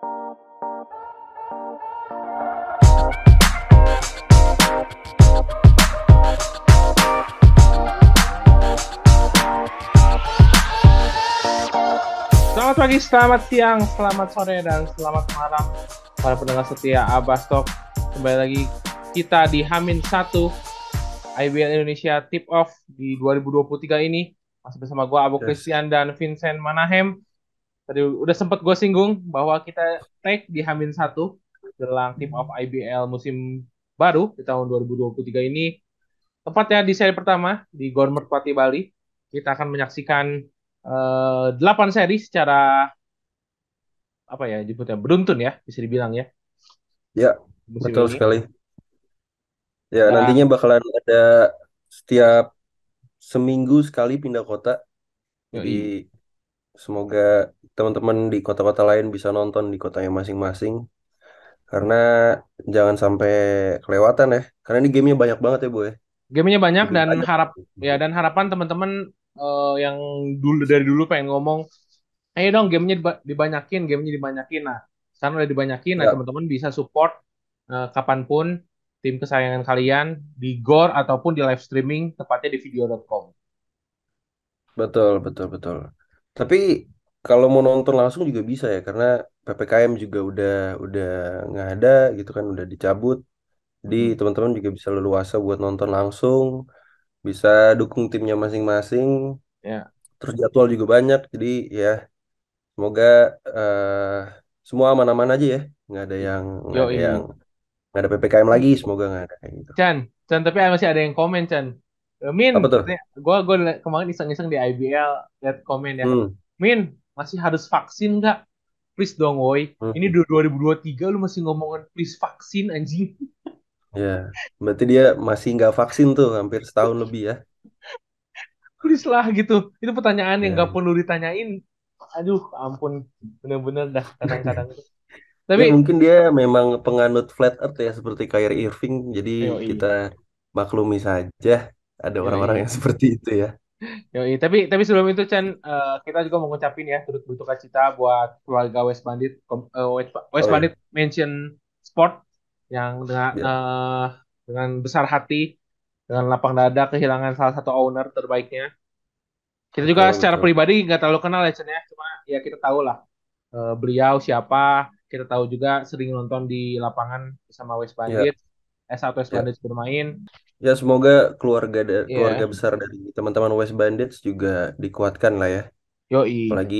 Selamat pagi, selamat siang, selamat sore, dan selamat malam para pendengar setia Abastok. Kembali lagi kita di Hamin 1 IBL Indonesia Tip Off di 2023 ini. Masih bersama gue Abu. Christian dan Vincent Manahem. Tadi udah sempat gue singgung bahwa kita take di Hamin 1 jelang Tip Off IBL musim baru di tahun 2023 ini. Tepatnya di seri pertama di Gor Merpati Bali. Kita akan menyaksikan 8 seri secara apa ya disebutnya beruntun ya bisa dibilang ya Ya, musim betul ini. sekali. Ya, Dan- nantinya bakalan ada setiap seminggu sekali pindah kota. Yoi. Jadi semoga teman-teman di kota-kota lain bisa nonton di kotanya masing-masing. Karena jangan sampai kelewatan ya. Karena ini gamenya banyak banget ya, Boy. Gamenya banyak Lebih dan banyak. harap ya dan harapan teman-teman eh, yang dulu dari dulu pengen ngomong, ayo dong gamenya diba- dibanyakin, gamenya dibanyakin. Nah, sekarang udah dibanyakin, nah Ya. teman-teman bisa support eh, kapan pun tim kesayangan kalian di Gor ataupun di live streaming tepatnya di video.com. Betul, betul, betul. Tapi kalau mau nonton langsung juga bisa ya, karena PPKM juga udah udah nggak ada gitu kan, udah dicabut. Jadi Mhm. teman-teman juga bisa leluasa buat nonton langsung, bisa dukung timnya masing-masing. Ya. Terus jadwal juga banyak, jadi ya semoga eh, semua aman-aman aja ya, nggak ada yang nggak ada Yoi. yang nggak ada PPKM lagi, semoga nggak ada kayak gitu. Chan, Chan tapi masih ada yang komen Chan. Eh, Min, Apa tuh? gua liat- kemarin iseng-iseng di IBL lihat komen ya. Hmm, Min, masih harus vaksin nggak? Please dong, woi. hmm. Ini du- 2023 lu masih ngomongin please vaksin anjing. Ya, berarti dia masih nggak vaksin tuh, hampir setahun lebih ya. Please lah gitu. Itu pertanyaan yang Ya. nggak perlu ditanyain. Aduh, ampun. Bener-bener dah kadang-kadang itu. Ya Tapi mungkin dia memang penganut flat earth ya seperti Kyrie Irving. Jadi Yoi. kita maklumi saja ada orang-orang yang seperti itu ya. Yoi, tapi tapi sebelum itu Chan eh, kita juga mau ngucapin ya turut berduka cita buat keluarga West Bandit eh, West, West Oh, iya. Bandit Mansion Sport yang dengan Ya. eh, dengan besar hati dengan lapang dada kehilangan salah satu owner terbaiknya. Kita juga Betul, secara betul. pribadi nggak terlalu kenal ya Chan ya, cuma ya kita tahu lah eh, beliau siapa. Kita tahu juga sering nonton di lapangan bersama West Ya, Bandit, eh saat West ya. Bandit bermain. Ya semoga keluarga da- Iya, keluarga besar dari teman-teman West Bandits juga dikuatkan lah ya. yoi. Apalagi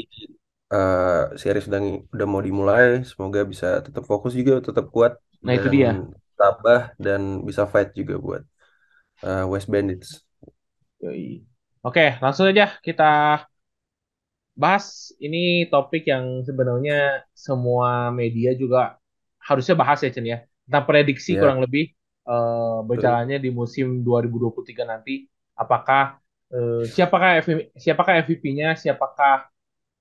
eh series udah udah mau dimulai, semoga bisa tetap fokus juga, tetap kuat Nah itu dan dia. tabah dan bisa fight juga buat eh, West Bandits. Yoi. Oke, langsung aja kita bahas ini topik yang sebenarnya semua media juga harusnya bahas ya Chen ya. Tentang prediksi Ya, kurang lebih. Berjalannya di musim 2023 nanti. Apakah eh, siapakah FV siapakah MVP-nya, siapakah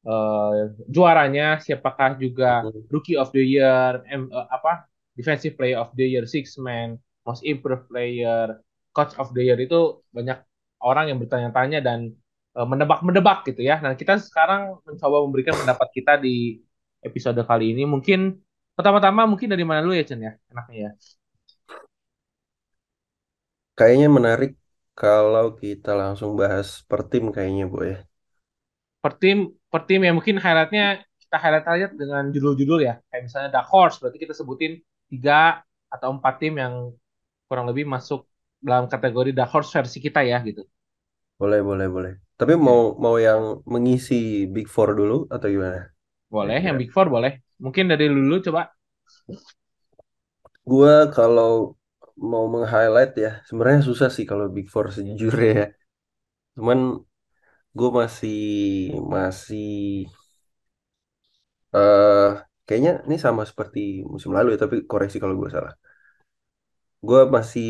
eh, juaranya, siapakah juga. Rookie of the Year, em, eh, apa Defensive Player of the Year, Six Man, Most Improved Player, Coach of the Year itu banyak orang yang bertanya-tanya dan eh, menebak-menebak gitu ya. Nah kita sekarang mencoba memberikan pendapat kita di episode kali ini. Mungkin pertama-tama mungkin dari mana dulu ya Chen ya, enaknya ya. Kayaknya menarik kalau kita langsung bahas per tim kayaknya, Bu ya. Per tim, per tim ya mungkin highlightnya kita highlight aja dengan judul-judul ya. Kayak misalnya Dark Horse, berarti kita sebutin tiga atau empat tim yang kurang lebih masuk dalam kategori Dark Horse versi kita ya gitu. Boleh, boleh, boleh. Tapi mau mau yang mengisi Big Four dulu atau gimana? boleh. Yang. Big Four boleh. Mungkin dari dulu coba. Gua kalau mau meng-highlight ya, sebenarnya susah sih kalau Big Four sejujurnya ya. Cuman gue masih masih eh kayaknya ini sama seperti musim lalu ya, tapi koreksi kalau gue salah. Gue masih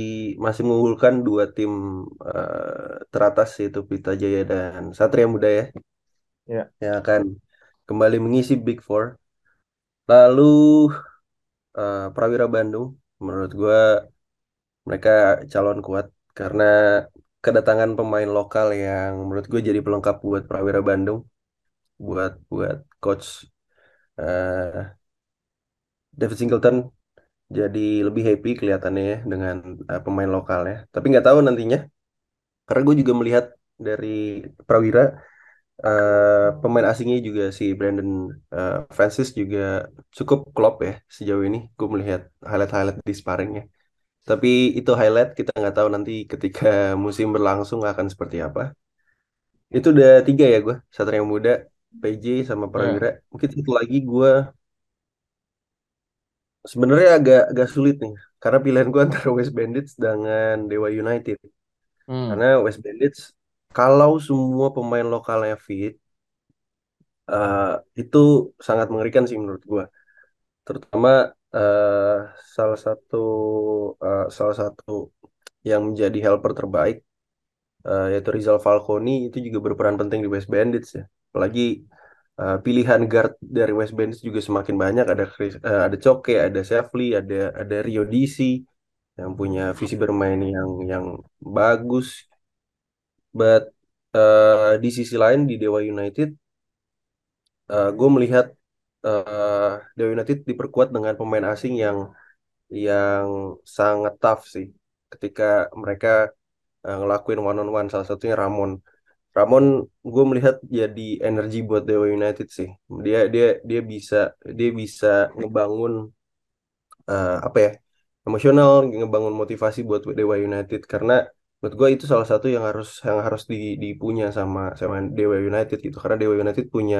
masih mengunggulkan dua tim eh, teratas yaitu Pelita Jaya dan Satria Muda ya, Ya. yang akan kembali mengisi Big Four. Lalu eh, Prawira Bandung, menurut gue mereka calon kuat karena kedatangan pemain lokal yang menurut gue jadi pelengkap buat Prawira Bandung, buat buat coach eh David Singleton jadi lebih happy kelihatannya ya dengan uh, pemain lokalnya. Tapi nggak tahu nantinya, karena gue juga melihat dari Prawira uh, pemain asingnya juga si Brandon uh, Francis juga cukup klop ya sejauh ini. Gue melihat highlight-highlight di sparringnya. Tapi itu highlight kita nggak tahu nanti ketika musim berlangsung akan seperti apa. Itu udah tiga ya gue, Satria Muda, PJ sama Ya. Prawira. Mungkin satu lagi gue sebenarnya agak agak sulit nih, karena pilihan gue antara West Bandits dengan Dewa United. Hmm. Karena West Bandits kalau semua pemain lokalnya fit, eh, itu sangat mengerikan sih menurut gue. Terutama eh, salah satu eh, salah satu yang menjadi helper terbaik eh, yaitu Rizal Falconi itu juga berperan penting di West Bandits ya. Apalagi eh, pilihan guard dari West Bandits juga semakin banyak. Ada Chris, eh, ada Coke, ada Shefly, ada ada Rio DC yang punya visi bermain yang yang bagus. But eh, di sisi lain di Dewa United, gue melihat eh, Dewa United diperkuat dengan pemain asing yang yang sangat tough sih. Ketika mereka eh, ngelakuin one on one, salah satunya Ramon. Ramon gue melihat jadi energi buat Dewa United sih. Dia dia dia bisa dia bisa ngebangun eh, apa ya emosional, ngebangun motivasi buat Dewa United karena menurut gue itu salah satu yang harus yang harus di, dipunya sama sama Dewa United gitu karena Dewa United punya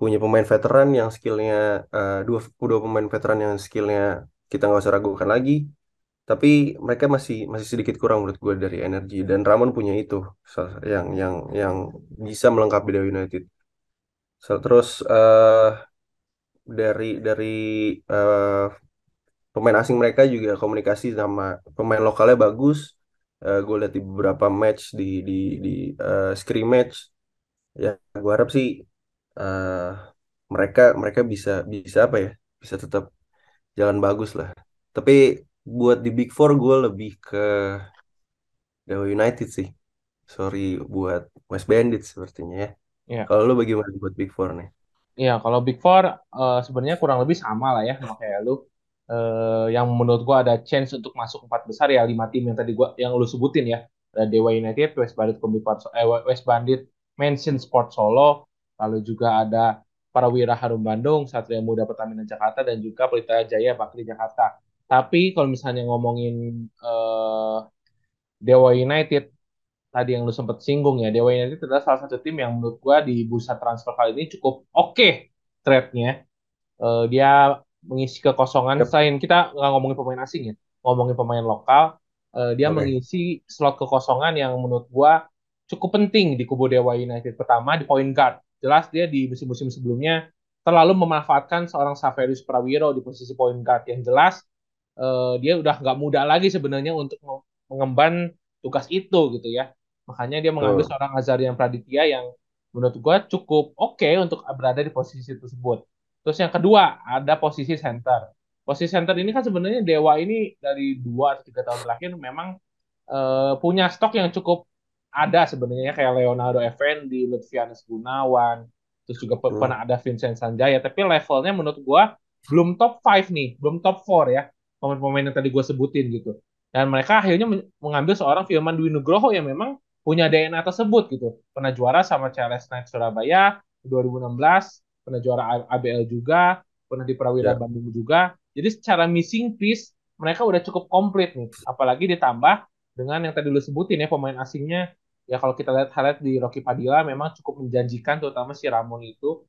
punya pemain veteran yang skillnya eh, dua dua pemain veteran yang skillnya kita nggak usah ragukan lagi tapi mereka masih masih sedikit kurang menurut gue dari energi. Dan Ramon punya itu yang yang yang bisa melengkapi Dewa United. So, terus eh dari dari eh, pemain asing mereka juga komunikasi sama pemain lokalnya bagus. Eh gue lihat di beberapa match di di di eh, scrimmage ya gue harap sih eh mereka mereka bisa bisa apa ya bisa tetap jalan bagus lah. Tapi buat di Big Four gue lebih ke Dewa United sih. Sorry buat West Bandits sepertinya ya. Ya. Kalau lu bagaimana buat Big Four nih? Iya, kalau Big Four eh, sebenarnya kurang lebih sama lah ya sama kayak lu. Eh, yang menurut gua ada chance untuk masuk empat besar ya lima tim yang tadi gua yang lu sebutin ya. Ada Dewa United, West Bandit Kombi eh, West Bandit Mansion Sport Solo, lalu juga ada Prawira Harum Bandung, Satria Muda Pertamina Jakarta dan juga Pelita Jaya Bakri Jakarta. Tapi kalau misalnya ngomongin eh, Dewa United tadi yang lu sempat singgung ya, Dewa United adalah salah satu tim yang menurut gua di bursa transfer kali ini cukup oke trade-nya. Eh, dia mengisi kekosongan Yep. selain kita nggak ngomongin pemain asing ya, ngomongin pemain lokal, eh, dia Oke. mengisi slot kekosongan yang menurut gua cukup penting di kubu Dewa United. Pertama di point guard. Jelas dia di musim-musim sebelumnya terlalu memanfaatkan seorang Saverius Prawiro di posisi point guard yang jelas eh, dia udah nggak muda lagi sebenarnya untuk meng- mengemban tugas itu gitu ya. Makanya dia mengambil Tuh. seorang Azarian Praditya yang menurut gua cukup oke untuk berada di posisi tersebut. Terus yang kedua ada posisi center. Posisi center ini kan sebenarnya Dewa ini dari dua atau tiga tahun terakhir memang eh, punya stok yang cukup ada sebenarnya kayak Leonardo Effendi, Lutfianus Gunawan, terus juga Hmm. pernah ada Vincent Sanjaya, tapi levelnya menurut gua belum top 5 nih, belum top 4 ya pemain-pemain yang tadi gue sebutin gitu. Dan mereka akhirnya men- mengambil seorang Firman Dwi Nugroho yang memang punya DNA tersebut gitu. Pernah juara sama CLS Knight Surabaya 2016, pernah juara ABL juga, pernah di Prawira Ya. Bandung juga. Jadi secara missing piece mereka udah cukup komplit nih. Apalagi ditambah dengan yang tadi lu sebutin ya pemain asingnya. Ya kalau kita lihat highlight di Rocky Padilla memang cukup menjanjikan terutama si Ramon itu.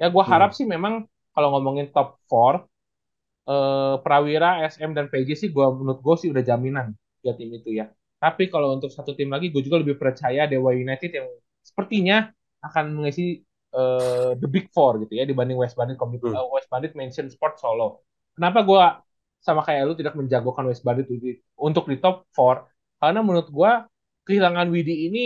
Ya gue harap Hmm. sih memang kalau ngomongin top 4 eh, Prawira, SM, dan PJ sih gua menurut gue sih udah jaminan ya tim itu ya. Tapi kalau untuk satu tim lagi gue juga lebih percaya Dewa United yang sepertinya akan mengisi eh, the big four gitu ya dibanding West Bandit Hmm. eh, West Bandit Mansion Sport Solo. Kenapa gue sama kayak lu tidak menjagokan West Bandit di- untuk di top four? Karena menurut gue kehilangan Widi ini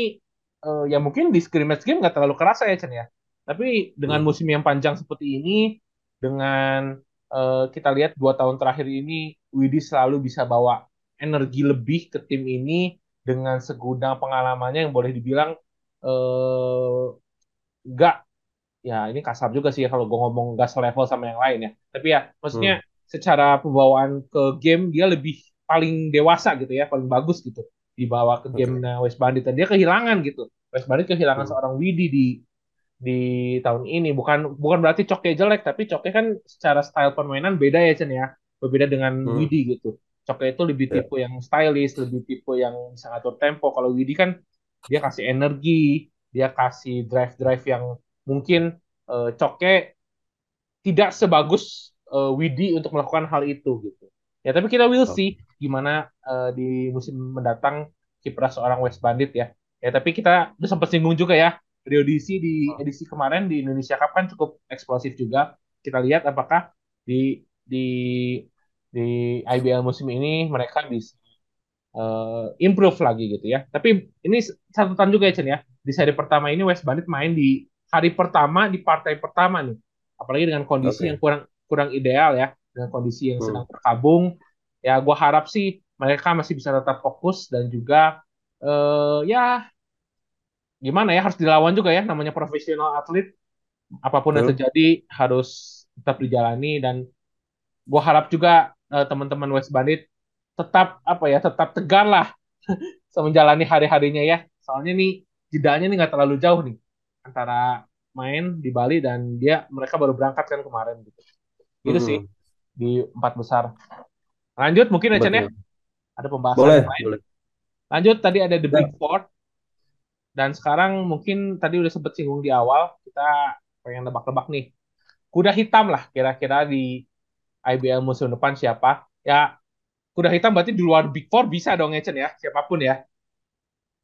eh, ya mungkin di scrimmage game nggak terlalu kerasa ya Chen ya. Tapi dengan Hmm. musim yang panjang seperti ini, dengan eh, kita lihat dua tahun terakhir ini Widi selalu bisa bawa energi lebih ke tim ini dengan segudang pengalamannya yang boleh dibilang eh nggak ya ini kasar juga sih ya kalau gue ngomong nggak selevel sama yang lain ya tapi ya maksudnya Hmm. secara pembawaan ke game dia lebih paling dewasa gitu ya, paling bagus gitu dibawa ke game. West Bandit dan dia kehilangan gitu. West Bandit kehilangan Hmm. seorang Widi di di tahun ini bukan bukan berarti Coke jelek tapi Coke kan secara style permainan beda ya Chen ya berbeda dengan Hmm. Widi gitu Coke itu lebih Ya. tipe yang stylish lebih tipe yang bisa ngatur tempo kalau Widi kan dia kasih energi dia kasih drive drive yang mungkin eh, Coke tidak sebagus eh, Widi untuk melakukan hal itu gitu. Ya tapi kita will see gimana eh, di musim mendatang kiprah seorang West Bandit ya. Ya tapi kita udah sempat singgung juga ya Rio DC di edisi kemarin di Indonesia Cup kan cukup eksplosif juga. Kita lihat apakah di di di IBL musim ini mereka bisa eh, improve lagi gitu ya. Tapi ini catatan juga ya Chen ya. Di seri pertama ini West Bandit main di hari pertama di partai pertama nih. Apalagi dengan kondisi yang Oke. kurang kurang ideal ya, dengan kondisi yang Hmm. sedang terkabung. Ya gua harap sih mereka masih bisa tetap fokus dan juga eh, ya gimana ya harus dilawan juga ya namanya profesional atlet apa pun yang Betul. terjadi harus tetap dijalani dan gua harap juga eh, teman-teman West Bandit tetap apa ya tetap tegar lah menjalani hari-harinya ya. Soalnya nih jedanya nih nggak terlalu jauh nih antara main di Bali dan dia mereka baru berangkat kan kemarin gitu. Itu sih Hmm. Di empat besar. Lanjut mungkin ya Chen ya. Betul. Ada pembahasan Boleh, lain. boleh. Lanjut tadi ada The Big Ya. Four dan sekarang mungkin tadi udah sempet singgung di awal kita pengen nebak-nebak nih. Kuda hitam lah kira-kira di IBL musim depan siapa? Ya kuda hitam berarti di luar Big Four bisa dong ya Chen ya siapa pun ya.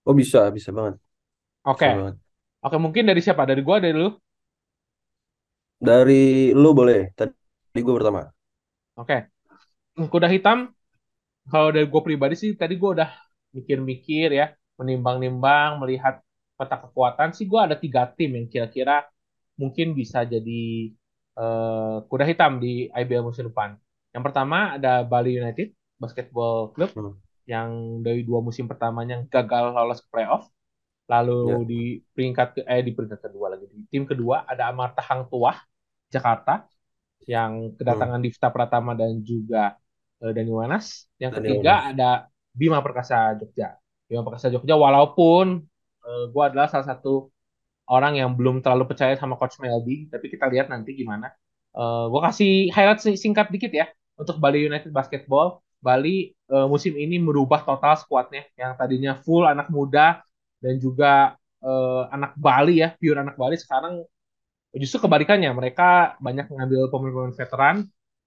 Oh bisa, bisa banget, Oke. banget. Oke, mungkin dari siapa? Dari gua, dari lu? Dari lu boleh. Tadi gue pertama. Oke. Kuda hitam, kalau dari gue pribadi sih, tadi gue udah mikir-mikir ya, menimbang-nimbang, melihat peta kekuatan sih, gue ada tiga tim yang kira-kira mungkin bisa jadi eh, kuda hitam di IBL musim depan. Yang pertama ada Bali United Basketball Club, Hmm. yang dari dua musim pertamanya gagal lolos ke playoff. Lalu Ya. di peringkat ke, eh di peringkat kedua lagi di tim kedua ada Amarta Hang Tuah Jakarta yang Hmm. kedatangan Divta Pratama dan juga eh, Dani Wanas. Yang ketiga Wenas. ada Bima Perkasa Jogja. Bima Perkasa Jogja walaupun eh, gue adalah salah satu orang yang belum terlalu percaya sama Coach Melby, tapi kita lihat nanti gimana. Eh gue kasih highlight sing- singkat dikit ya untuk Bali United Basketball. Bali eh, musim ini merubah total skuadnya yang tadinya full anak muda dan juga eh, anak Bali ya, pure anak Bali sekarang justru kebalikannya mereka banyak mengambil pemain-pemain veteran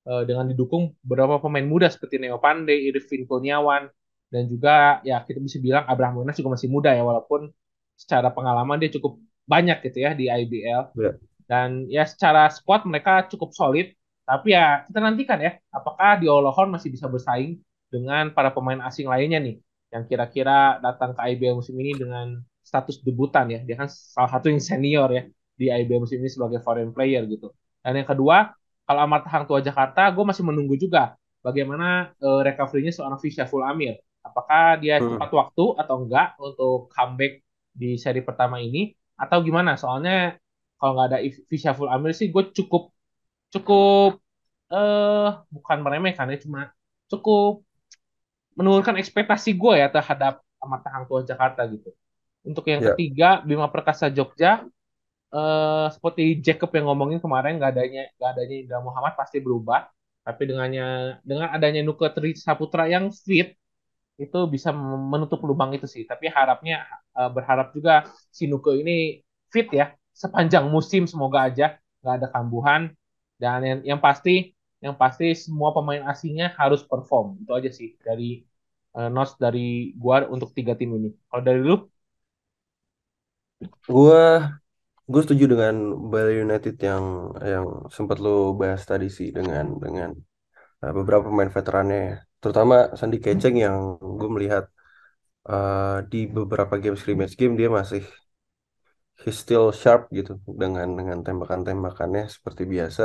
eh, dengan didukung beberapa pemain muda seperti Neo Pandey, Irvin Kurniawan dan juga ya kita bisa bilang Abraham Wenas juga masih muda ya walaupun secara pengalaman dia cukup banyak gitu ya di IBL Ya. dan ya secara squad mereka cukup solid. Tapi ya kita nantikan ya apakah di Olohon masih bisa bersaing dengan para pemain asing lainnya nih yang kira-kira datang ke IBL musim ini dengan status debutan ya. Dia kan salah satu yang senior ya di IBL musim ini sebagai foreign player gitu dan yang kedua kalau Amarta Hang Tua Jakarta gue masih menunggu juga bagaimana eh, recovery-nya seorang Full Amir apakah dia Hmm. tepat waktu atau enggak untuk comeback di seri pertama ini atau gimana soalnya kalau nggak ada Full Amir sih gue cukup cukup eh bukan meremehkan ya cuma cukup menurunkan ekspektasi gue ya terhadap Amarta Hang Tua Jakarta gitu. Untuk yang Ya. ketiga Bima Perkasa Jogja eh seperti Jacob yang ngomongin kemarin nggak adanya nggak adanya Indra Muhammad pasti berubah. Tapi dengannya dengan adanya Nuka Tri Saputra yang fit itu bisa menutup lubang itu sih. Tapi harapnya eh, berharap juga si Nuke ini fit ya sepanjang musim semoga aja nggak ada kambuhan dan yang, yang pasti yang pasti semua pemain asingnya harus perform itu aja sih dari eh, notes dari gua untuk tiga tim ini. Kalau dari lu? Gue gue setuju dengan Bali United yang yang sempat lo bahas tadi sih dengan dengan uh, beberapa pemain veterannya ya. Terutama Sandi Keceng yang gue melihat uh, di beberapa game scrimmage game dia masih he's still sharp gitu dengan dengan tembakan-tembakannya seperti biasa.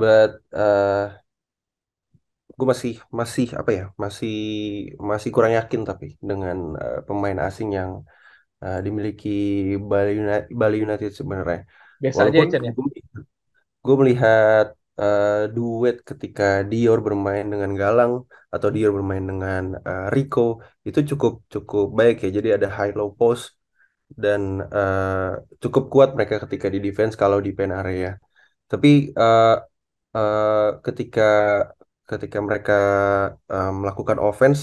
But uh, gue masih masih apa ya masih masih kurang yakin tapi dengan uh, pemain asing yang uh, dimiliki Bali United, Bali United sebenarnya. Biasa aja Walaupun ya Chan ya. gue melihat eh, duet ketika Dior bermain dengan Galang atau Dior bermain dengan eh, Rico itu cukup cukup baik ya. Jadi ada high low post dan eh, cukup kuat mereka ketika di defense kalau di pen area. Tapi eh, eh, ketika ketika mereka eh, melakukan offense,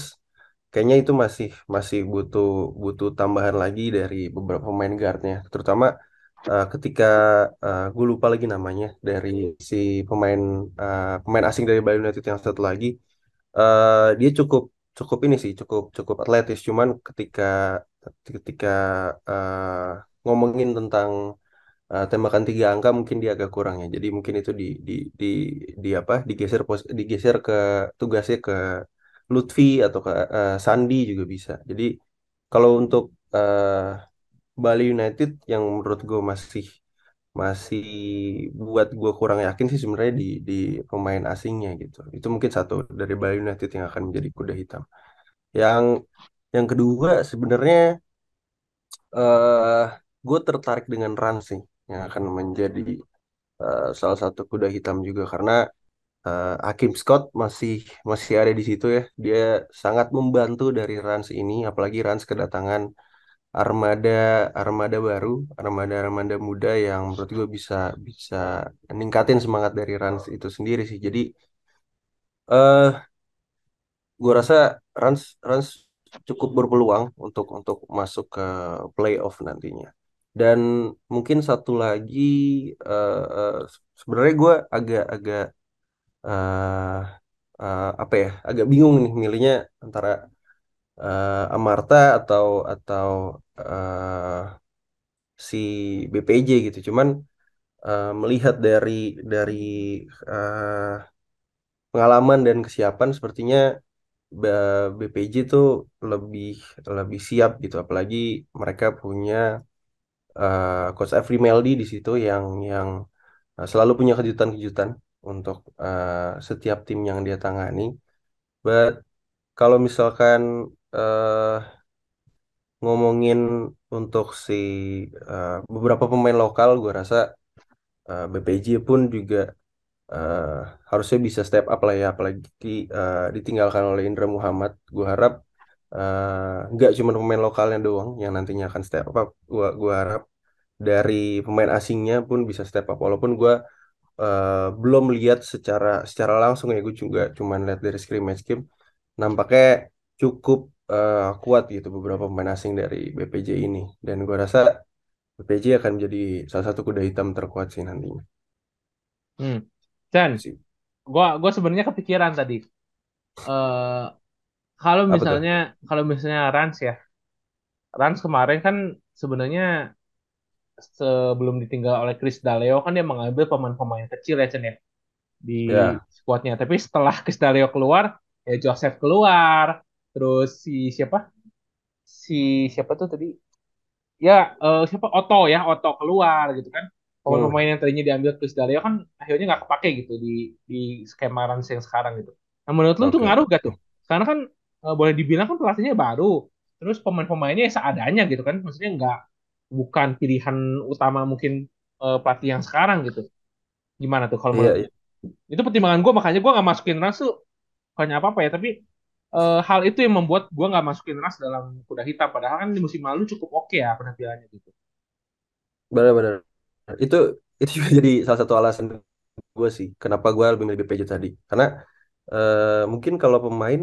kayaknya itu masih masih butuh butuh tambahan lagi dari beberapa pemain guardnya, terutama eh, ketika eh, gue lupa lagi namanya dari si pemain eh, pemain asing dari Bali United yang satu lagi, eh, dia cukup cukup ini sih cukup cukup atletis, cuman ketika ketika eh, ngomongin tentang eh, tembakan tiga angka mungkin dia agak kurang ya. Jadi mungkin itu di di di di apa digeser pos, digeser ke tugasnya ke Lutfi atau ke eh, Sandi juga bisa. Jadi kalau untuk eh, Bali United yang menurut gue masih masih buat gue kurang yakin sih sebenarnya di di pemain asingnya gitu. Itu mungkin satu dari Bali United yang akan menjadi kuda hitam. Yang yang kedua sebenarnya eh gue tertarik dengan Rans sih yang akan menjadi eh, salah satu kuda hitam juga karena eh, Hakim Scott masih masih ada di situ ya. Dia sangat membantu dari Rans ini, apalagi Rans kedatangan armada armada baru, armada armada muda yang menurut gue bisa bisa ningkatin semangat dari Rans itu sendiri sih. Jadi eh gue rasa Rans Rans cukup berpeluang untuk untuk masuk ke playoff nantinya. Dan mungkin satu lagi eh, eh, sebenarnya gue agak-agak eh eh, apa ya agak bingung nih milihnya antara eh, Amarta atau atau eh, si BPJ gitu. Cuman eh, melihat dari dari eh, pengalaman dan kesiapan sepertinya BPJ tuh lebih lebih siap gitu. Apalagi mereka punya eh, Coach Every Meldy di situ yang yang selalu punya kejutan-kejutan untuk eh, setiap tim yang dia tangani. But kalau misalkan eh, ngomongin untuk si eh, beberapa pemain lokal, gue rasa eh, BPJ pun juga eh, harusnya bisa step up lah ya, apalagi eh, ditinggalkan oleh Indra Muhammad. Gue harap nggak cuma pemain lokalnya doang yang nantinya akan step up. Gue gua harap dari pemain asingnya pun bisa step up. Walaupun gue eh, belum lihat secara secara langsung ya, gue juga cuman lihat dari scrimmage game. Nampaknya cukup eh, kuat gitu beberapa pemain asing dari BPJ ini. Dan gue rasa BPJ akan menjadi salah satu kuda hitam terkuat sih nantinya. Hmm. Dan sih gua gua sebenarnya kepikiran tadi. eh kalau misalnya kalau misalnya Rans ya, Rans kemarin kan sebenarnya sebelum ditinggal oleh Chris Daleo kan dia mengambil pemain-pemain kecil ya Chen ya di ya skuadnya. Tapi setelah Chris Daleo keluar, ya Joseph keluar, terus si siapa? Si siapa tuh tadi? Ya eh, siapa? Otto ya, Otto keluar gitu kan. hmm, Pemain-pemain yang tadinya diambil Chris Daleo kan akhirnya nggak kepake gitu di di skema Rans yang sekarang gitu. Nah menurut lu tuh ngaruh gak tuh? Karena kan eh, boleh dibilang kan pelatihnya baru, terus pemain-pemainnya ya seadanya gitu kan, maksudnya nggak bukan pilihan utama mungkin eh, pelatih yang sekarang gitu. Gimana tuh kalau iya menurut lu? iya. Itu pertimbangan gue makanya gue nggak masukin Rans tuh bukannya apa apa ya, tapi eh, hal itu yang membuat gue nggak masukin Rans dalam kuda hitam. Padahal kan di musim lalu cukup oke ya penampilannya gitu. benar-benar itu itu juga jadi salah satu alasan gue sih kenapa gue lebih milih BPJ tadi karena eh, mungkin kalau pemain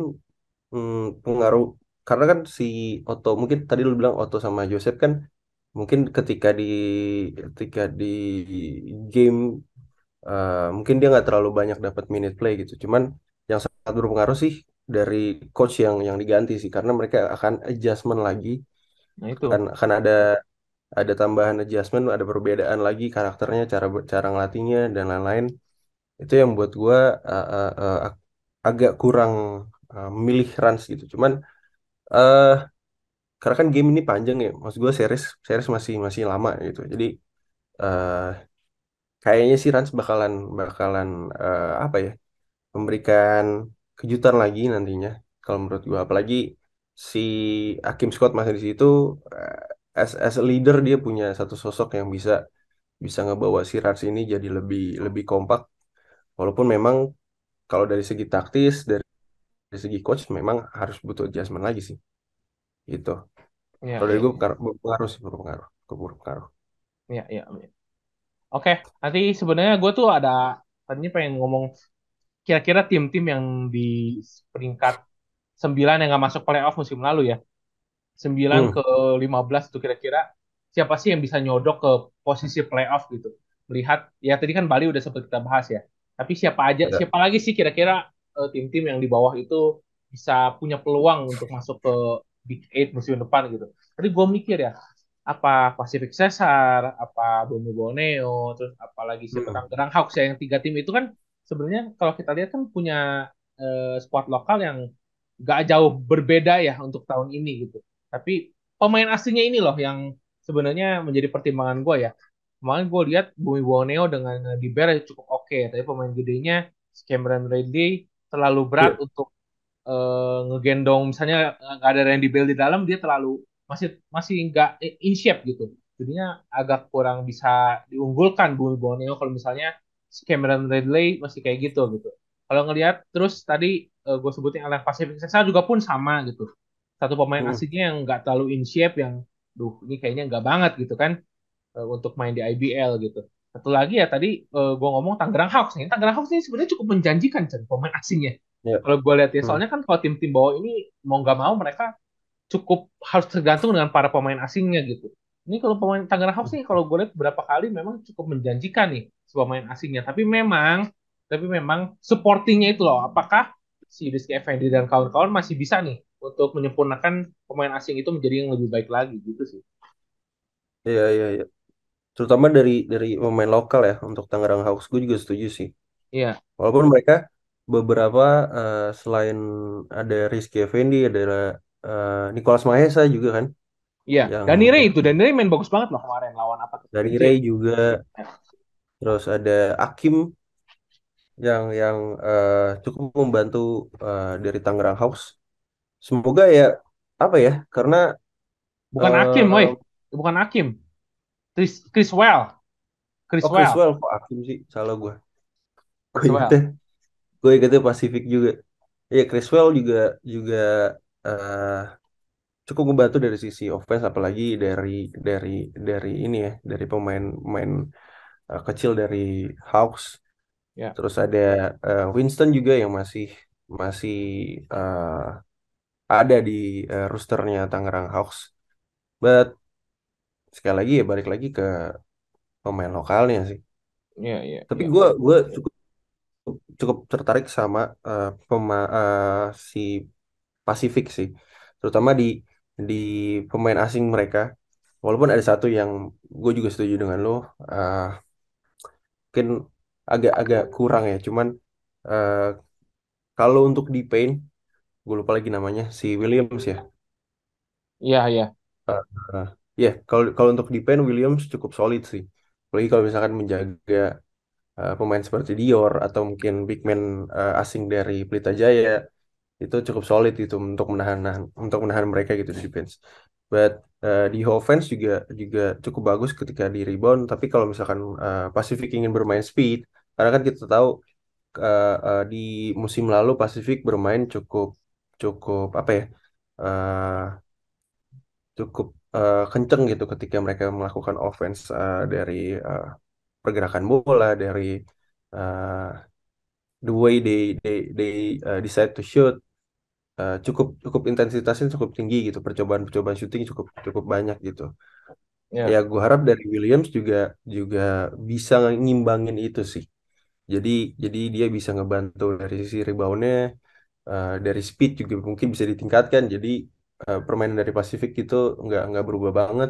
hmm, pengaruh karena kan si Otto mungkin tadi lu bilang Otto sama Joseph kan mungkin ketika di ketika di game eh, mungkin dia nggak terlalu banyak dapat minute play gitu. Cuman yang sangat berpengaruh sih dari coach yang yang diganti sih. Karena mereka akan adjustment lagi. Nah itu. akan akan ada ada tambahan adjustment ada perbedaan lagi karakternya cara cara ngelatihnya dan lain-lain. Itu yang buat gua eh, eh, eh, ag- agak kurang eh, memilih runs gitu. Cuman eh karena kan game ini panjang ya maksud gue series series masih masih lama gitu. Jadi eh kayaknya sih Rans bakalan bakalan eh, apa ya memberikan kejutan lagi nantinya kalau menurut gue apalagi si Hakim Scott masih di situ eh, as as a leader dia punya satu sosok yang bisa bisa ngebawa si Rans ini jadi lebih lebih kompak. Walaupun memang kalau dari segi taktis, dari, dari segi coach memang harus butuh adjustment lagi sih. Gitu. Iya, Kalau dari iya, gue iya. berpengaruh sih, berpengaruh. Berpengaruh. Iya, iya. iya. Oke, nanti sebenarnya gue tuh ada tadinya pengen ngomong kira-kira tim-tim yang di peringkat 9 yang nggak masuk playoff musim lalu ya. sembilan Hmm, ke 15 itu kira-kira siapa sih yang bisa nyodok ke posisi playoff gitu. Melihat ya tadi kan Bali udah sempat kita bahas ya. Tapi siapa aja ya. siapa lagi sih kira-kira eh, tim-tim yang di bawah itu bisa punya peluang untuk masuk ke Big Eight musim depan gitu. Tadi gue mikir ya, apa Pacific Cesar, apa Bumi Borneo, terus apalagi siapa Hmm, Tangerang Hawks ya yang tiga tim itu kan sebenarnya kalau kita lihat kan punya eh, squad lokal yang gak jauh berbeda ya untuk tahun ini gitu. Tapi pemain aslinya ini loh yang sebenarnya menjadi pertimbangan gue ya. Kemarin gue lihat Bumi Borneo dengan Diber cukup oke, tapi pemain gedenya Cameron Redley terlalu berat Iya, untuk ngegendong misalnya nggak ada Randy Bell di dalam dia terlalu masih masih nggak in shape gitu. Jadinya agak kurang bisa diunggulkan Bumi Borneo kalau misalnya Cameron Redley masih kayak gitu gitu. Kalau ngelihat terus tadi eh, gue sebutin Alan Pacific Cesar juga pun sama gitu. Satu pemain hmm, aslinya yang nggak terlalu in shape yang duh ini kayaknya nggak banget gitu kan eh, untuk main di IBL gitu. Satu lagi ya tadi eh, gue ngomong Tangerang Hawks nih. Tangerang Hawks ini sebenarnya cukup menjanjikan Cen, pemain asingnya. Iya, Kalau gue lihat ya, hmm, soalnya kan kalau tim-tim bawah ini mau nggak mau mereka cukup harus tergantung dengan para pemain asingnya gitu. Ini kalau pemain Tangerang Hawks nih kalau gue lihat beberapa kali memang cukup menjanjikan nih si pemain asingnya. Tapi memang tapi memang supportingnya itu loh. Apakah si Rizky Effendi dan kawan-kawan masih bisa nih untuk menyempurnakan pemain asing itu menjadi yang lebih baik lagi gitu sih. iya, iya, iya. Terutama dari dari pemain lokal ya untuk Tangerang Hawks, gue juga setuju sih. Iya, Walaupun mereka beberapa eh, selain ada Rizky Effendi, ada eh, Nicholas Mahesa juga kan, iya. yang Dani Ray itu, Dani Ray main bagus banget loh kemarin lawan apa tuh? dari PJ. Ray juga, terus ada Akim yang yang eh, cukup membantu eh, dari Tangerang Hawks. Semoga ya apa ya, karena Bukan Hakim, woi. eh Bukan Hakim. Chris Chriswell. oh Chriswell. Criswell kok Akim sih, salah gue. Gue Chriswell. Gue ingetnya Pasifik juga. Iya Criswell juga juga eh, cukup membantu dari sisi offense apalagi dari dari dari ini ya dari pemain pemain eh, kecil dari Hawks Ya, terus ada eh, Winston juga yang masih masih eh, ada di eh, rosternya Tangerang Hawks but sekali lagi ya balik lagi ke pemain lokalnya sih ya, ya, tapi ya. gue gue cukup cukup tertarik sama eh, pema, eh, si Pasifik sih terutama di di pemain asing mereka Walaupun ada satu yang gue juga setuju dengan lo, eh, mungkin agak-agak kurang ya. Cuman eh, kalau untuk di paint, gue lupa lagi namanya si Williams ya. Iya, iya. Eh, Ya, kalau kalau untuk di paint Williams cukup solid sih. Apalagi kalau misalkan menjaga eh, pemain seperti Dior atau mungkin big man eh, asing dari Pelita Jaya itu cukup solid itu untuk menahan untuk menahan mereka gitu di defense. But eh, di offense juga juga cukup bagus ketika di rebound. Tapi kalau misalkan eh, Pacific ingin bermain speed, karena kan kita tahu eh, eh, di musim lalu Pacific bermain cukup cukup apa ya eh, cukup eh, kenceng gitu ketika mereka melakukan offense eh, dari eh, pergerakan bola dari eh, the way they they they eh, decide to shoot eh, cukup cukup intensitasnya cukup tinggi gitu. Percobaan-percobaan shooting cukup cukup banyak gitu. Ya. Ya, gue harap dari Williams juga juga bisa ngimbangin itu sih. Jadi jadi dia bisa ngebantu dari sisi reboundnya eh, dari speed juga mungkin bisa ditingkatkan. Jadi eh, permainan dari Pasifik itu nggak nggak berubah banget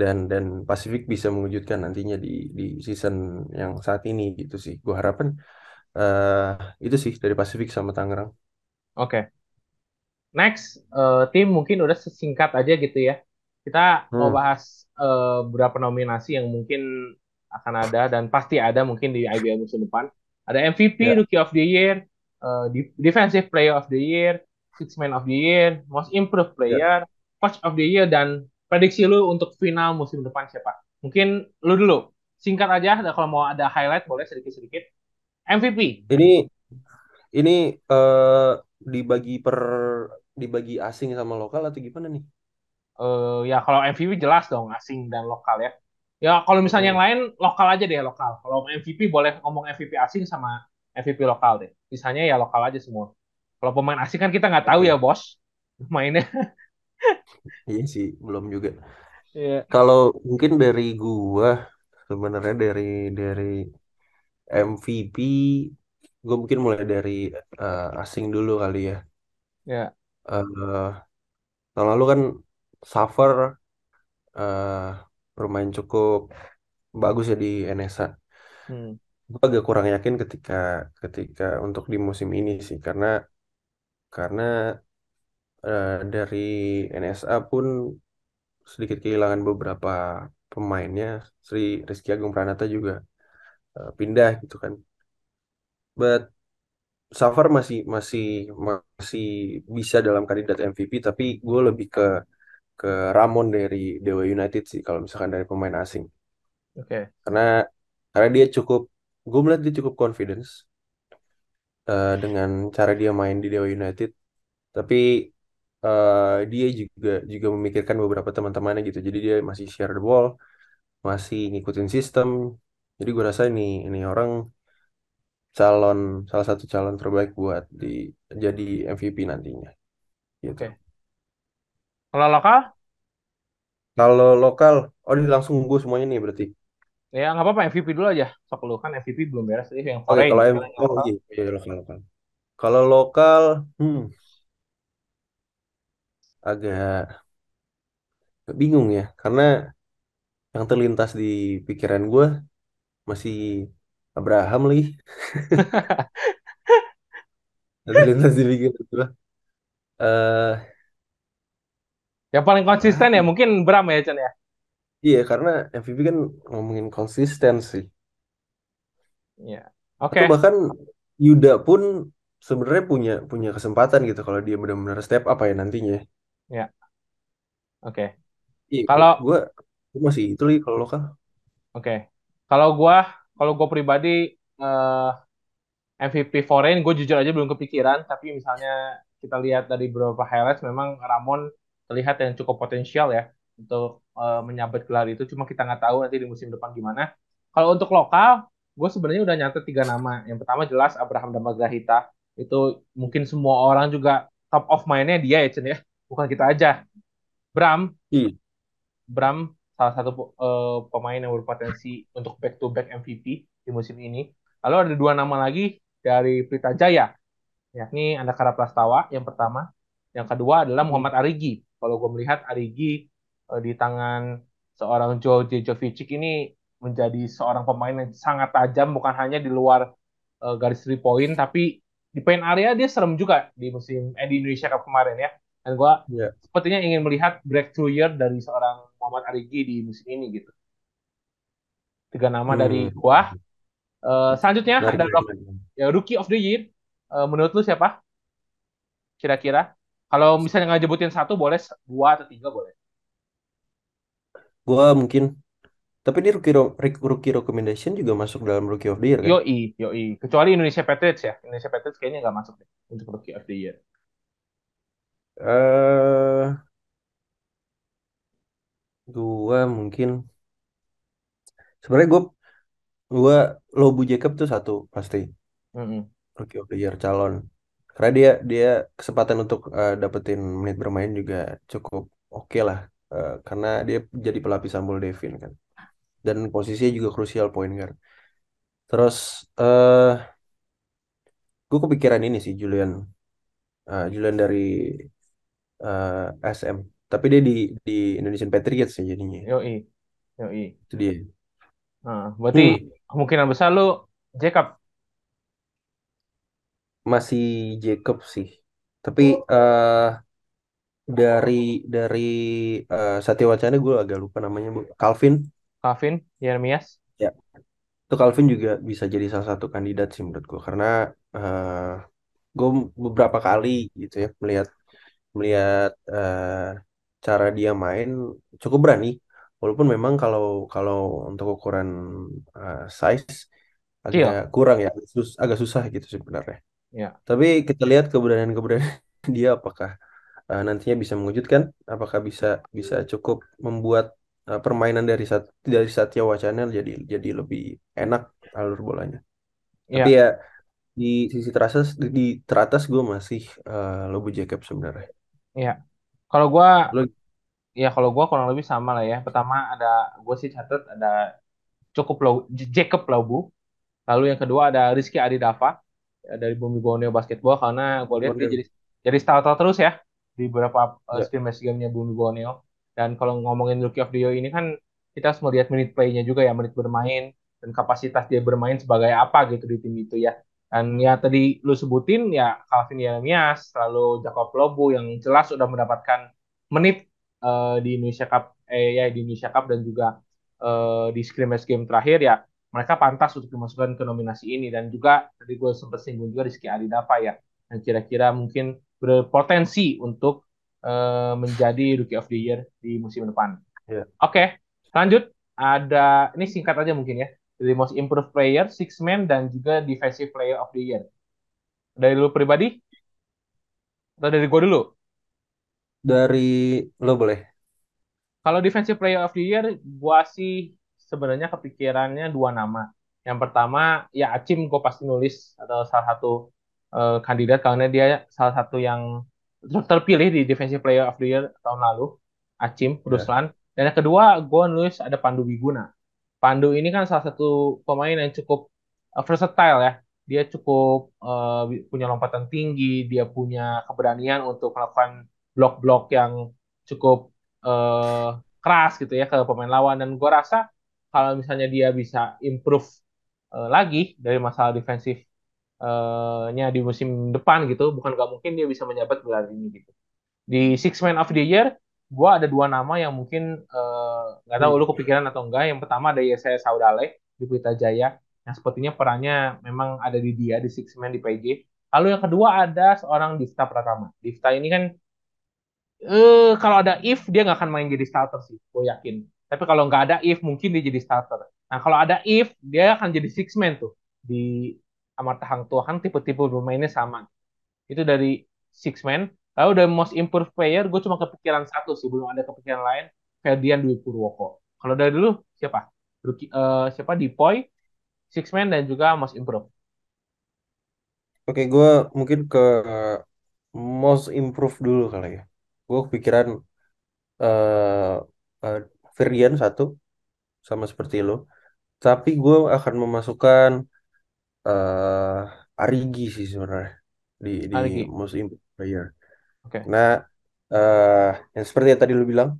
dan dan Pasifik bisa mengejutkan nantinya di di season yang saat ini gitu sih gue harapkan eh itu sih dari Pasifik sama Tangerang oke. Next, eh, tim mungkin udah sesingkat aja gitu ya. Kita mau hmm bahas eh, beberapa nominasi yang mungkin akan ada dan pasti ada mungkin di IBL musim depan. Ada MVP, ya Rookie of the Year, Di- Defensive Player of the Year, Six Man of the Year, Most Improved ya Player, Coach of the Year, dan prediksi lu untuk final musim depan siapa? Mungkin lu dulu. Singkat aja, kalau mau ada highlight boleh sedikit-sedikit. MVP. Ini ini eh dibagi per dibagi asing sama lokal atau gimana nih? Eh ya kalau MVP jelas dong asing dan lokal ya. Ya kalau misalnya yang lain lokal aja deh lokal. Kalau MVP boleh ngomong MVP asing sama MVP lokal deh. Sisanya ya lokal aja semua. Kalau pemain asing kan kita nggak tahu ya bos. Mainnya. Iya sih, belum juga. Iya. Kalau mungkin dari gua sebenarnya dari dari MVP gue mungkin mulai dari eh, asing dulu kali ya. Ya. Eh tahun lalu kan Suffer eh bermain cukup bagus ya di NSA. Hmm. Gue agak kurang yakin ketika ketika untuk di musim ini sih karena karena eh, dari NSA pun sedikit kehilangan beberapa pemainnya. Sri Rizky Agung Pranata juga eh, pindah gitu kan. But Safar masih masih masih bisa dalam kandidat MVP tapi gue lebih ke ke Ramon dari Dewa United sih kalau misalkan dari pemain asing Oke. karena karena dia cukup gue melihat dia cukup confidence eh, dengan cara dia main di Dewa United tapi eh, dia juga juga memikirkan beberapa teman-temannya gitu. Jadi dia masih share the ball masih ngikutin sistem. Jadi gue rasa ini ini orang calon salah satu calon terbaik buat di jadi MVP nantinya gitu. Oke. Kalau lokal? Kalau lokal oh ini langsung gue semuanya nih berarti. Ya nggak apa-apa MVP dulu aja. Sok lu kan MVP belum beres. Tadi yang oke foreign kalau M oh iya iya lokal lokal kalau lokal. Hmm agak bingung ya karena yang terlintas di pikiran gue masih Abraham lagi yang terlintas di pikiran gue eh Yang paling konsisten ya mungkin Bram ya Chan ya. iya karena MVP kan ngomongin konsistensi Iya. atau Oke. bahkan Yuda pun sebenarnya punya punya kesempatan gitu kalau dia benar-benar step up ya nantinya Ya. Oke. iya Kalau gue gue masih itu lagi kalau lokal. Oke. Kalau gua kalau gua pribadi eh, MVP foreign gue jujur aja belum kepikiran. Tapi misalnya kita lihat dari beberapa highlights memang Ramon terlihat yang cukup potensial ya untuk eh, menyabet gelar itu. Cuma kita nggak tahu nanti di musim depan gimana. Kalau untuk lokal gue sebenarnya udah nyatet tiga nama. Yang pertama jelas Abraham Damagrahita itu mungkin semua orang juga top of mind-nya dia ya Chen ya bukan kita aja Bram iya Bram salah satu eh, pemain yang berpotensi untuk back to back MVP di musim ini. Lalu ada dua nama lagi dari Pelita Jaya, yakni Andakara Prastawa yang pertama. Yang kedua adalah Hmm. Muhammad Arigi. Kalau gue melihat Arigi eh, di tangan seorang George Jovic ini menjadi seorang pemain yang sangat tajam, bukan hanya di luar eh, garis three point, tapi di paint area dia serem juga di musim eh, di Indonesia Cup kemarin ya. Dan gue ya sepertinya ingin melihat breakthrough year dari seorang Muhammad Arigi di musim ini gitu. Tiga nama dari hmm. gua. Eh, selanjutnya menarik ada ya, Rookie of the Year. Eh, menurut lu siapa kira-kira? Kalau misalnya nggak nyebutin satu boleh dua atau tiga boleh. Gua mungkin tapi ini rookie rookie recommendation juga masuk dalam rookie of the year kan Yoi, yoi. Kecuali Indonesia Patriots ya. Indonesia Patriots kayaknya nggak masuk deh untuk Rookie of the Year. Eh gua mungkin sebenarnya gua gua Lobu Jacob tuh satu pasti. Mm-mm. rookie of the year calon. Karena dia dia kesempatan untuk eh, dapetin menit bermain juga cukup oke lah. Eh, karena dia jadi pelapis Samuel Devin kan. Dan posisinya juga krusial point guard. Terus eh gue kepikiran ini sih Julian. Eh, Julian dari eh, SM tapi dia di di Indonesian Patriots ya jadinya. Yoi, yoi. itu dia. Nah, berarti hmm. kemungkinan besar lu Jacob. masih Jacob sih. Tapi eh dari dari eh, Satya Wacana gue agak lupa namanya bu. Calvin. Calvin, Yeremias. ya. Itu Calvin juga bisa jadi salah satu kandidat sih menurut gue karena eh gue beberapa kali gitu ya melihat melihat eh, cara dia main cukup berani walaupun memang kalau kalau untuk ukuran eh, size agak Kill. kurang ya, agak, sus- agak susah gitu sebenarnya. Ya, Tapi kita lihat keberanian-keberanian dia apakah uh, nantinya bisa mengejutkan, apakah bisa bisa cukup membuat uh, permainan dari Sat dari Satya Wacana jadi jadi lebih enak alur bolanya. Tapi ya, di sisi teratas di, teratas gue masih uh, Lobu Jacob sebenarnya. Ya. Kalau gua Lo ya kalau gua kurang lebih sama lah ya. Pertama ada gue sih catat ada cukup low Jacob Laubu. Lalu yang kedua ada Rizky Adidava ya, dari Bumi Borneo Basketball karena gue lihat dia jadi jadi starter terus ya di beberapa uh, Ya, scrimmage game-nya Bumi Borneo. Dan kalau ngomongin Rookie of the Year ini kan kita harus melihat menit play-nya juga ya, menit bermain dan kapasitas dia bermain sebagai apa gitu di tim itu ya. Dan ya tadi lu sebutin ya Calvin Yeremias, lalu Jacob Lobo yang jelas sudah mendapatkan menit uh, di Indonesia Cup eh ya di Indonesia Cup dan juga uh, di scrimmage game terakhir ya. Mereka pantas untuk dimasukkan ke nominasi ini. Dan juga tadi gue sempat singgung juga Rizky Adidava ya. Yang kira-kira mungkin berpotensi untuk uh, menjadi Rookie of the Year di musim depan. ya. Oke, lanjut. Ada ini singkat aja mungkin ya dari Most Improved Player, Six Man dan juga Defensive Player of the Year. Dari lu pribadi atau dari gue dulu? Dari lo boleh. Kalau Defensive Player of the Year, gua sih sebenarnya kepikirannya dua nama. Yang pertama, ya Acim gue pasti nulis atau salah satu eh, kandidat karena dia salah satu yang ter- terpilih di Defensive Player of the Year tahun lalu, Acim Ya, Ruslan. Dan yang kedua, gue nulis ada Pandu Wiguna. Pandu ini kan salah satu pemain yang cukup eh, versatile ya. Dia cukup eh, punya lompatan tinggi, dia punya keberanian untuk melakukan blok-blok yang cukup eh, keras gitu ya ke pemain lawan dan gue rasa kalau misalnya dia bisa improve eh, lagi dari masalah defensif nya di musim depan gitu bukan gak mungkin dia bisa menjabat gelar ini gitu di Six Man of the Year gue ada dua nama yang mungkin eh, nggak tahu Hmm. lu kepikiran atau enggak yang pertama ada Yesaya Saudale di Pelita Jaya yang sepertinya perannya memang ada di dia di Six Man di PJ lalu yang kedua ada seorang Difta Pratama Difta ini kan eh kalau ada if dia nggak akan main jadi starter sih, gue yakin. Tapi kalau nggak ada if mungkin dia jadi starter. Nah kalau ada if dia akan jadi six man tuh di Amarta Hang Tuah kan tipe-tipe bermainnya sama. Itu dari six man. Lalu dari most improved player gue cuma kepikiran satu sih, belum ada kepikiran lain. Ferdian Dwi Purwoko. Kalau dari dulu siapa? Rookie, eh, siapa? Dipoy, six man dan juga most improved. Oke, gue mungkin ke most improve dulu kali ya. Gue kepikiran eh eh, Ferdian satu sama seperti lo. Tapi gue akan memasukkan eh Arigi sih sebenarnya di di most improved player. Oke. Nah, eh yang seperti yang tadi lu bilang,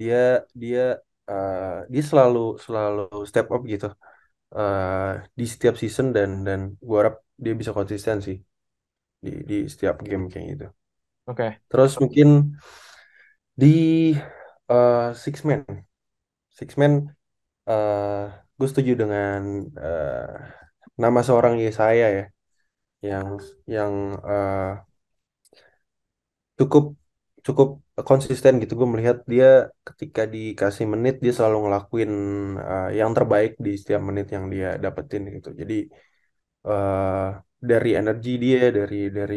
dia dia eh, dia selalu selalu step up gitu eh di setiap season dan dan gue harap dia bisa konsisten sih di di setiap game kayak gitu. Oke. Terus mungkin di eh, Six Man, Six Man, eh gue setuju dengan eh, nama seorang Yesaya ya, yang yang eh, cukup cukup konsisten gitu. Gue melihat dia ketika dikasih menit dia selalu ngelakuin eh, yang terbaik di setiap menit yang dia dapetin gitu. Jadi eh, dari energi dia, dari dari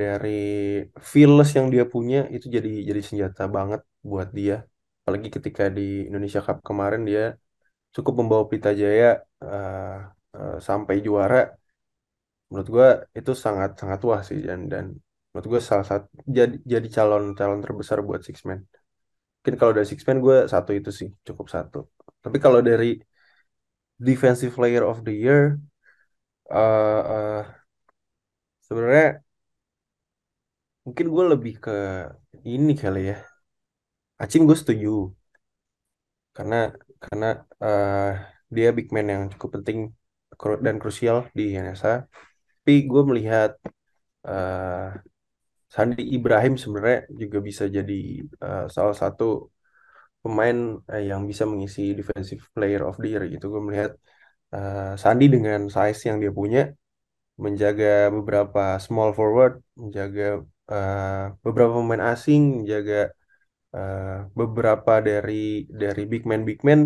dari fearless yang dia punya itu jadi jadi senjata banget buat dia. Apalagi ketika di Indonesia Cup kemarin dia cukup membawa Pelita Jaya eh, eh, sampai juara. Menurut gua itu sangat sangat wah sih dan dan menurut gua salah satu jadi jadi calon calon terbesar buat Six Man. Mungkin kalau dari Six Man gue satu itu sih cukup satu. Tapi kalau dari Defensive Player of the Year eh eh, sebenarnya mungkin gue lebih ke ini kali ya. Acim gue setuju karena karena eh, dia big man yang cukup penting dan krusial di NSA. Tapi gue melihat eh, Sandi Ibrahim sebenarnya juga bisa jadi eh, salah satu pemain eh, yang bisa mengisi Defensive Player of the Year gitu. Gue melihat eh, Sandi dengan size yang dia punya menjaga beberapa small forward, menjaga eh, beberapa pemain asing, menjaga eh, beberapa dari dari big man big man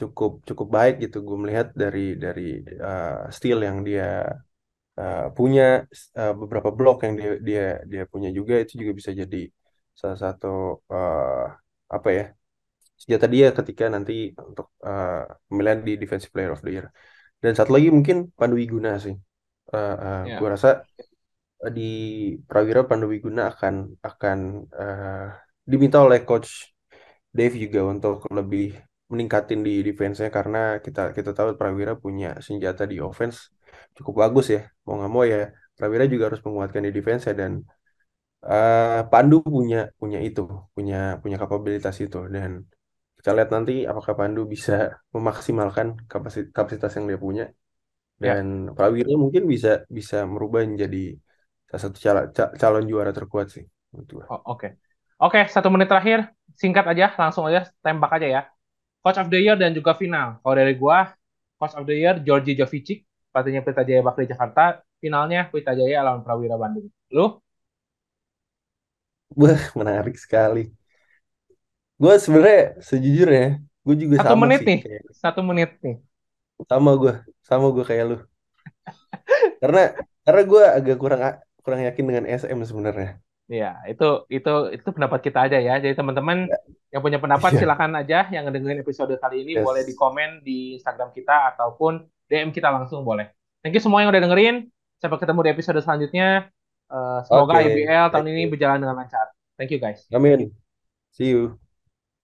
cukup cukup baik gitu gue melihat dari dari uh, skill yang dia uh, punya uh, beberapa blok yang dia dia dia punya juga itu juga bisa jadi salah satu uh, apa ya senjata dia ketika nanti untuk uh, pemilihan di Defensive Player of the Year. Dan satu lagi mungkin Pandu Wiguna sih. Uh, uh, gue Ya, rasa di Prawira Pandu Wiguna akan akan uh, diminta oleh Coach Dave juga untuk lebih meningkatin di defense-nya karena kita kita tahu Prawira punya senjata di offense cukup bagus ya. Mau nggak mau ya Prawira juga harus menguatkan di defense ya dan uh, Pandu punya punya itu, punya punya kapabilitas itu dan kita lihat nanti apakah Pandu bisa memaksimalkan kapasitas kapasitas yang dia punya ya. dan Prawira mungkin bisa bisa merubah menjadi salah satu calon, calon juara terkuat sih menurut. Oh, Oke, Oke, satu menit terakhir, singkat aja, langsung aja tembak aja ya. Coach of the Year dan juga final. Kalau dari gua, Coach of the Year Georgi Jovicic, pelatihnya Pelita Jaya Bakri Jakarta. Finalnya Pelita Jaya lawan Prawira Bandung. Lu Wah, menarik sekali. Gue sebenarnya sejujurnya gue juga satu sama menit sih nih, kayak satu menit nih. sama gue sama gue kayak lu karena karena gue agak kurang kurang yakin dengan SM sebenarnya Iya, itu itu itu pendapat kita aja ya. Jadi teman-teman Ya, yang punya pendapat iya silakan aja yang ngedengerin episode kali ini boleh di yes komen di Instagram kita ataupun DM kita langsung boleh. Thank you semua yang udah dengerin. Sampai ketemu di episode selanjutnya. Eh, semoga oke IBL tahun thank ini you berjalan dengan lancar. Thank you guys. amin see you